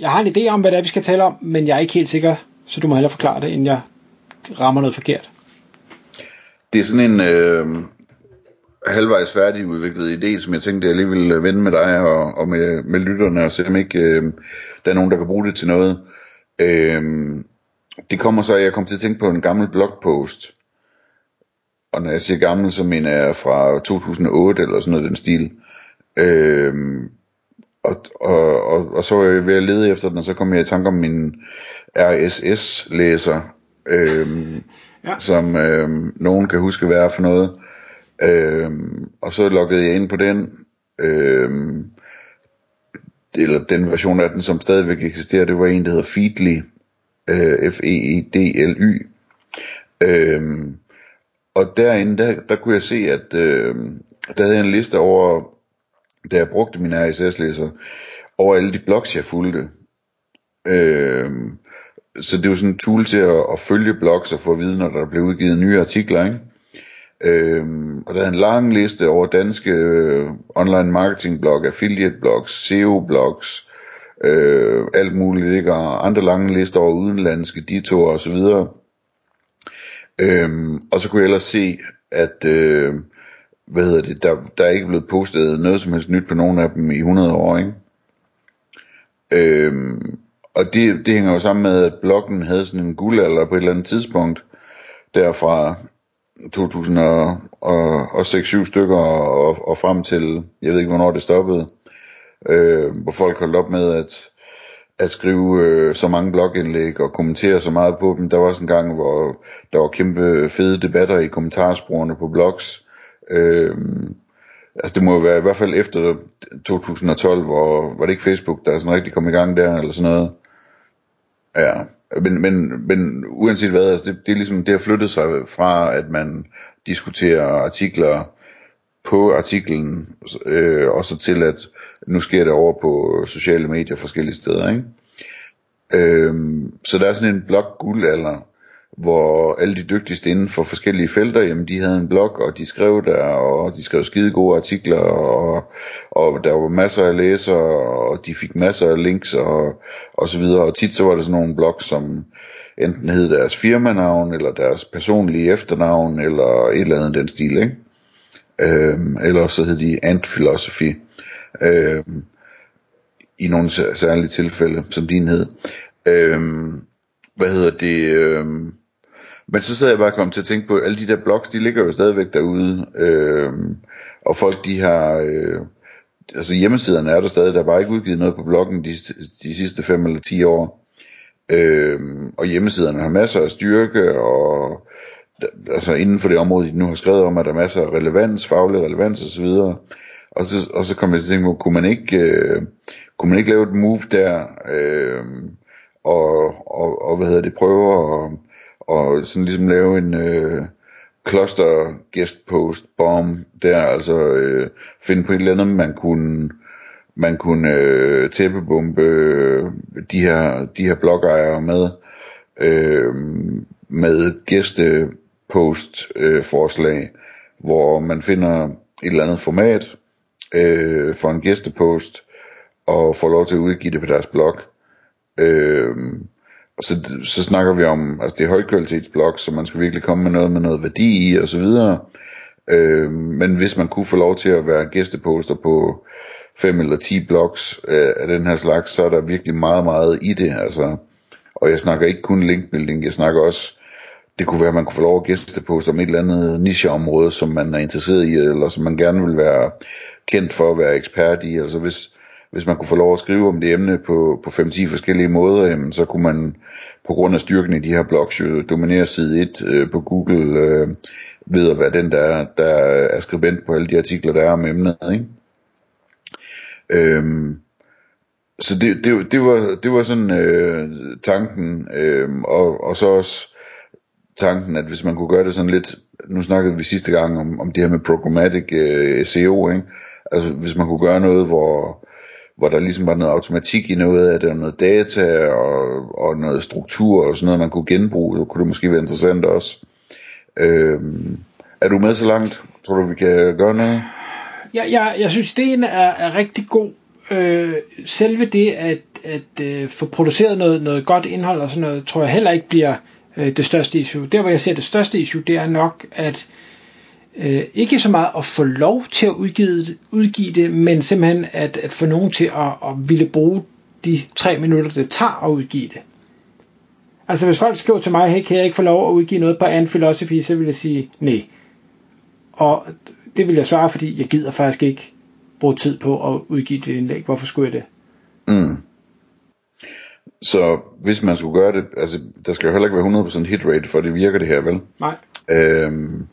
jeg har en idé om, hvad det er, vi skal tale om, men jeg er ikke helt sikker, så du må hellere forklare det, inden jeg rammer noget forkert. Det er sådan en øh, halvvejs færdig udviklet idé, som jeg tænkte, jeg lige ville øh, vende med dig og, og med, med lytterne, og se om ikke øh, der er nogen, der kan bruge det til noget. Øh, det kommer så, at jeg kom til at tænke på en gammel blogpost. Og når jeg siger gammel, så mener jeg fra 2008 eller sådan noget den stil. Øh, og, og, og, og så var jeg ved at lede efter den, og så kom jeg i tanke om min RSS-læser, øhm, ja. som øhm, nogen kan huske, hvad er for noget. Øhm, og så loggede jeg ind på den, øhm, eller den version af den, som stadigvæk eksisterer, det var en, der hedder Feedly, øh, F-E-E-D-L-Y. Øhm, og derinde, der, der kunne jeg se, at øh, der havde jeg en liste over da jeg brugte min RSS-læser, over alle de blogs, jeg fulgte. Øh, så det var sådan en tool til at, at følge blogs og få at vide, når der blev udgivet nye artikler. Ikke? Øh, og der er en lang liste over danske øh, online marketing blog, affiliate blogs, SEO blogs, øh, alt muligt, ikke? og andre lange lister over udenlandske ditoer osv. Øh, og så kunne jeg ellers se, at øh, hvad hedder det, der, der er ikke blevet postet noget som helst nyt på nogen af dem i 100 år, ikke? Øhm, og det, det hænger jo sammen med, at bloggen havde sådan en guldalder på et eller andet tidspunkt, derfra 2006-7 stykker og, og frem til, jeg ved ikke hvornår det stoppede, øh, hvor folk holdt op med at, at skrive øh, så mange blogindlæg og kommentere så meget på dem. Der var også en gang, hvor der var kæmpe fede debatter i kommentarsporene på blogs, Øh, altså det må jo være i hvert fald efter 2012, hvor var det ikke Facebook, der sådan rigtig kom i gang der, eller sådan noget. Ja, men, men, men uanset hvad, altså det, det er ligesom, det har flyttet sig fra, at man diskuterer artikler på artiklen, øh, og så til at nu sker det over på sociale medier forskellige steder, ikke? Øh, så der er sådan en blog guldalder, hvor alle de dygtigste inden for forskellige felter, jamen de havde en blog, og de skrev der, og de skrev skide gode artikler, og, og der var masser af læsere, og de fik masser af links, og, og så videre, og tit så var det sådan nogle blogs, som enten hed deres firmanavn, eller deres personlige efternavn, eller et eller andet den stil, ikke? Øhm, eller så hed de Ant Philosophy, øhm, i nogle særlige tilfælde, som din hed. Øhm, hvad hedder det, øhm, men så sidder jeg bare kommer til at tænke på, at alle de der blogs, de ligger jo stadigvæk derude, øh, og folk de har, øh, altså hjemmesiderne er der stadig, der er bare ikke udgivet noget på bloggen de, de sidste 5 eller 10 år, øh, og hjemmesiderne har masser af styrke, og altså inden for det område, de nu har skrevet om, at der er masser af relevans, faglig relevans osv., og så, og så kom jeg til at tænke på, kunne man ikke, øh, kunne man ikke lave et move der, øh, og, og, og hvad hedder det, prøve at og sådan ligesom lave en øh, cluster guest post bomb der, altså øh, finde på et eller andet, man kunne man kunne øh, tæppebombe øh, de her de her blogejere med øh, med gæstepost øh, forslag, hvor man finder et eller andet format øh, for en gæstepost og får lov til at udgive det på deres blog. Øh, og så, så snakker vi om, altså det er højkvalitetsblog, så man skal virkelig komme med noget med noget værdi i og så videre. Øh, men hvis man kunne få lov til at være gæsteposter på 5 eller 10 blogs øh, af den her slags, så er der virkelig meget, meget i det. Altså, og jeg snakker ikke kun linkbuilding, jeg snakker også, det kunne være, at man kunne få lov at gæsteposte om et eller andet nicheområde, som man er interesseret i, eller som man gerne vil være kendt for at være ekspert i. Altså hvis, hvis man kunne få lov at skrive om det emne på, på 5-10 forskellige måder, jamen, så kunne man på grund af styrken i de her blogs jo dominere side 1 øh, på Google øh, ved at være den, der, der er skribent på alle de artikler, der er om emnet. Ikke? Øhm, så det, det, det, var, det var sådan øh, tanken, øh, og, og så også tanken, at hvis man kunne gøre det sådan lidt, nu snakkede vi sidste gang om, om det her med programmatic øh, SEO, ikke? altså hvis man kunne gøre noget, hvor, hvor der ligesom var noget automatik i noget af det, og noget data og, og noget struktur og sådan noget, man kunne genbruge, så kunne det måske være interessant også. Øhm, er du med så langt? Tror du, vi kan gøre noget? Ja, jeg, jeg synes, ideen er, er rigtig god. Øh, selve det at, at øh, få produceret noget, noget godt indhold og sådan noget, tror jeg heller ikke bliver øh, det største issue. Der hvor jeg ser det største issue, det er nok at øh, ikke så meget at få lov til at udgive, udgive det, men simpelthen at, at få nogen til at, at ville bruge de tre minutter, det tager at udgive det. Altså hvis folk skriver til mig, hey, kan jeg ikke få lov at udgive noget på An Philosophy, så vil jeg sige nej. Og det vil jeg svare, fordi jeg gider faktisk ikke bruge tid på at udgive det indlæg. Hvorfor skulle jeg det? Mm. Så hvis man skulle gøre det, altså der skal jo heller ikke være 100% hit rate, for det virker det her, vel? Nej. Øhm,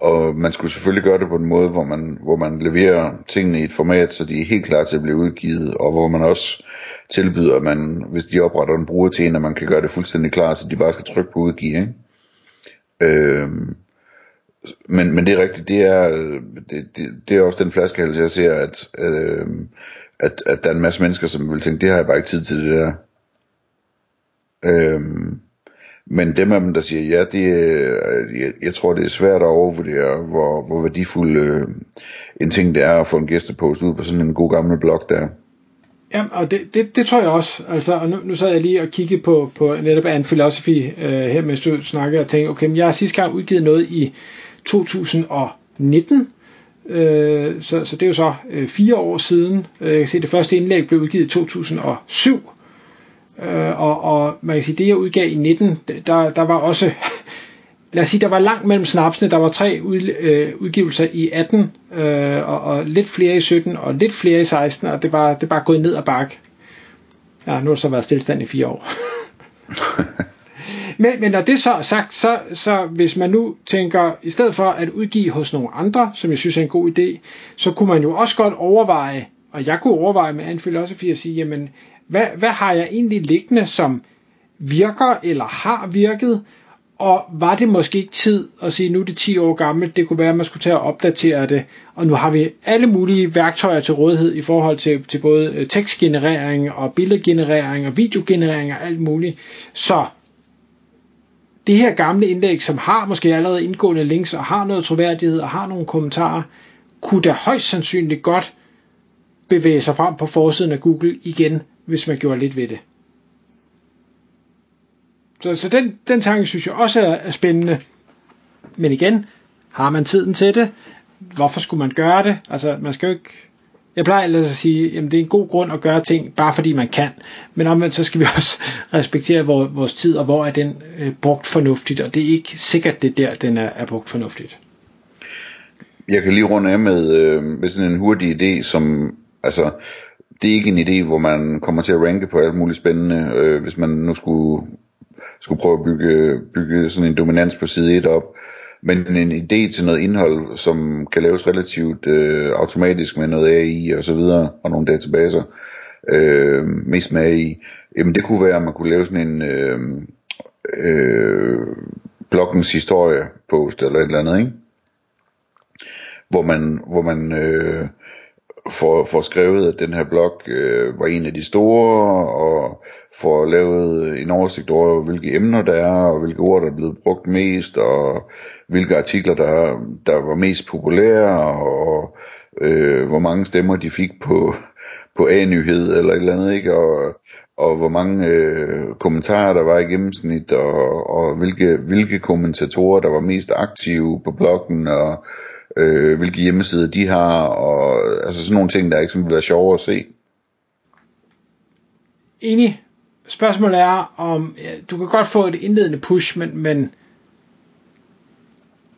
og man skulle selvfølgelig gøre det på en måde, hvor man, hvor man leverer tingene i et format, så de er helt klar til at blive udgivet, og hvor man også tilbyder, at man, hvis de opretter en bruger til en, at man kan gøre det fuldstændig klar, så de bare skal trykke på udgive. Ikke? Øhm, men, men det er rigtigt, det er, det, det, det er også den flaskehals, jeg ser, at, øh, at, at der er en masse mennesker, som vil tænke, det har jeg bare ikke tid til det der. Øhm, men dem af dem, der siger ja, det, jeg, jeg tror, det er svært at overvurdere, hvor, hvor værdifuld øh, en ting det er at få en gæstepost ud på sådan en god gammel blog der. Ja, og det, det, det tror jeg også. Altså, og nu, nu sad jeg lige og kiggede på, på netop en Philosophy øh, her, mens du snakkede, og tænkte, okay, men jeg har sidste gang udgivet noget i 2019, øh, så, så det er jo så øh, fire år siden. Øh, jeg kan se, at det første indlæg blev udgivet i 2007, øh, og, og man kan sige, det jeg udgav i 19, der, der var også, lad os sige, der var langt mellem snapsene, der var tre ud, øh, udgivelser i 18, øh, og, og lidt flere i 17, og lidt flere i 16, og det var, det bare gået ned ad bakke. Ja, nu har det så været stillestand i fire år. Men, men når det så er sagt, så, så hvis man nu tænker, i stedet for at udgive hos nogle andre, som jeg synes er en god idé, så kunne man jo også godt overveje, og jeg kunne overveje med en Philosophy at sige, jamen, hvad, hvad har jeg egentlig liggende, som virker eller har virket, og var det måske ikke tid at sige, nu er det 10 år gammelt, det kunne være, at man skulle tage og opdatere det, og nu har vi alle mulige værktøjer til rådighed i forhold til, til både øh, tekstgenerering og billedgenerering og videogenerering og alt muligt. Så det her gamle indlæg, som har måske allerede indgående links og har noget troværdighed og har nogle kommentarer, kunne da højst sandsynligt godt bevæge sig frem på forsiden af Google igen, hvis man gjorde lidt ved det. Så, så den, den tanke synes jeg også er, er spændende. Men igen, har man tiden til det? Hvorfor skulle man gøre det? Altså, man skal jo ikke jeg plejer ellers at sige, at det er en god grund at gøre ting, bare fordi man kan. Men omvendt så skal vi også respektere vores tid, og hvor er den øh, brugt fornuftigt, og det er ikke sikkert, det der, den er, er brugt fornuftigt. Jeg kan lige runde af med, øh, med sådan en hurtig idé, som, altså, det er ikke en idé, hvor man kommer til at ranke på alt muligt spændende, øh, hvis man nu skulle, skulle prøve at bygge, bygge sådan en dominans på side 1 op men en idé til noget indhold, som kan laves relativt øh, automatisk med noget AI og så videre, og nogle databaser, øh, mest med AI, jamen det kunne være, at man kunne lave sådan en øh, øh, bloggens historie post eller et eller andet, ikke? Hvor man, hvor man øh, får, får skrevet, at den her blog øh, var en af de store, og får lavet en oversigt over, hvilke emner der er, og hvilke ord, der er blevet brugt mest, og hvilke artikler, der, der var mest populære, og øh, hvor mange stemmer de fik på, på A-nyhed eller et eller andet, ikke? Og, og hvor mange øh, kommentarer der var i gennemsnit, og, og hvilke, hvilke kommentatorer, der var mest aktive på bloggen, og øh, hvilke hjemmesider de har, og altså sådan nogle ting, der ikke som vil være sjovere at se. Enig. Spørgsmålet er, om ja, du kan godt få et indledende push, men, men,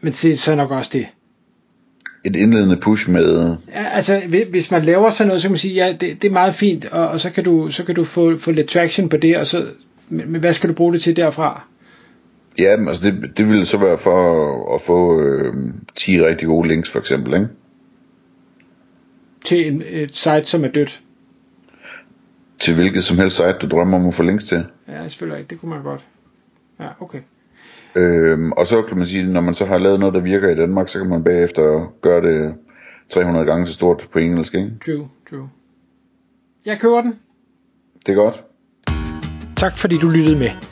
men det så er nok også det. Et indledende push med... Ja, altså, hvis man laver sådan noget, så kan man sige, ja, det, det er meget fint, og, og så kan du, så kan du få, få lidt traction på det, og så, men, men hvad skal du bruge det til derfra? Ja, men altså det, det ville så være for at få øh, 10 rigtig gode links for eksempel, ikke? Til en, et site, som er dødt? til hvilket som helst site, du drømmer om at få links til. Ja, det selvfølgelig ikke. Det kunne man godt. Ja, okay. Øhm, og så kan man sige, når man så har lavet noget, der virker i Danmark, så kan man bagefter gøre det 300 gange så stort på engelsk, ikke? True, true. Jeg køber den. Det er godt. Tak fordi du lyttede med.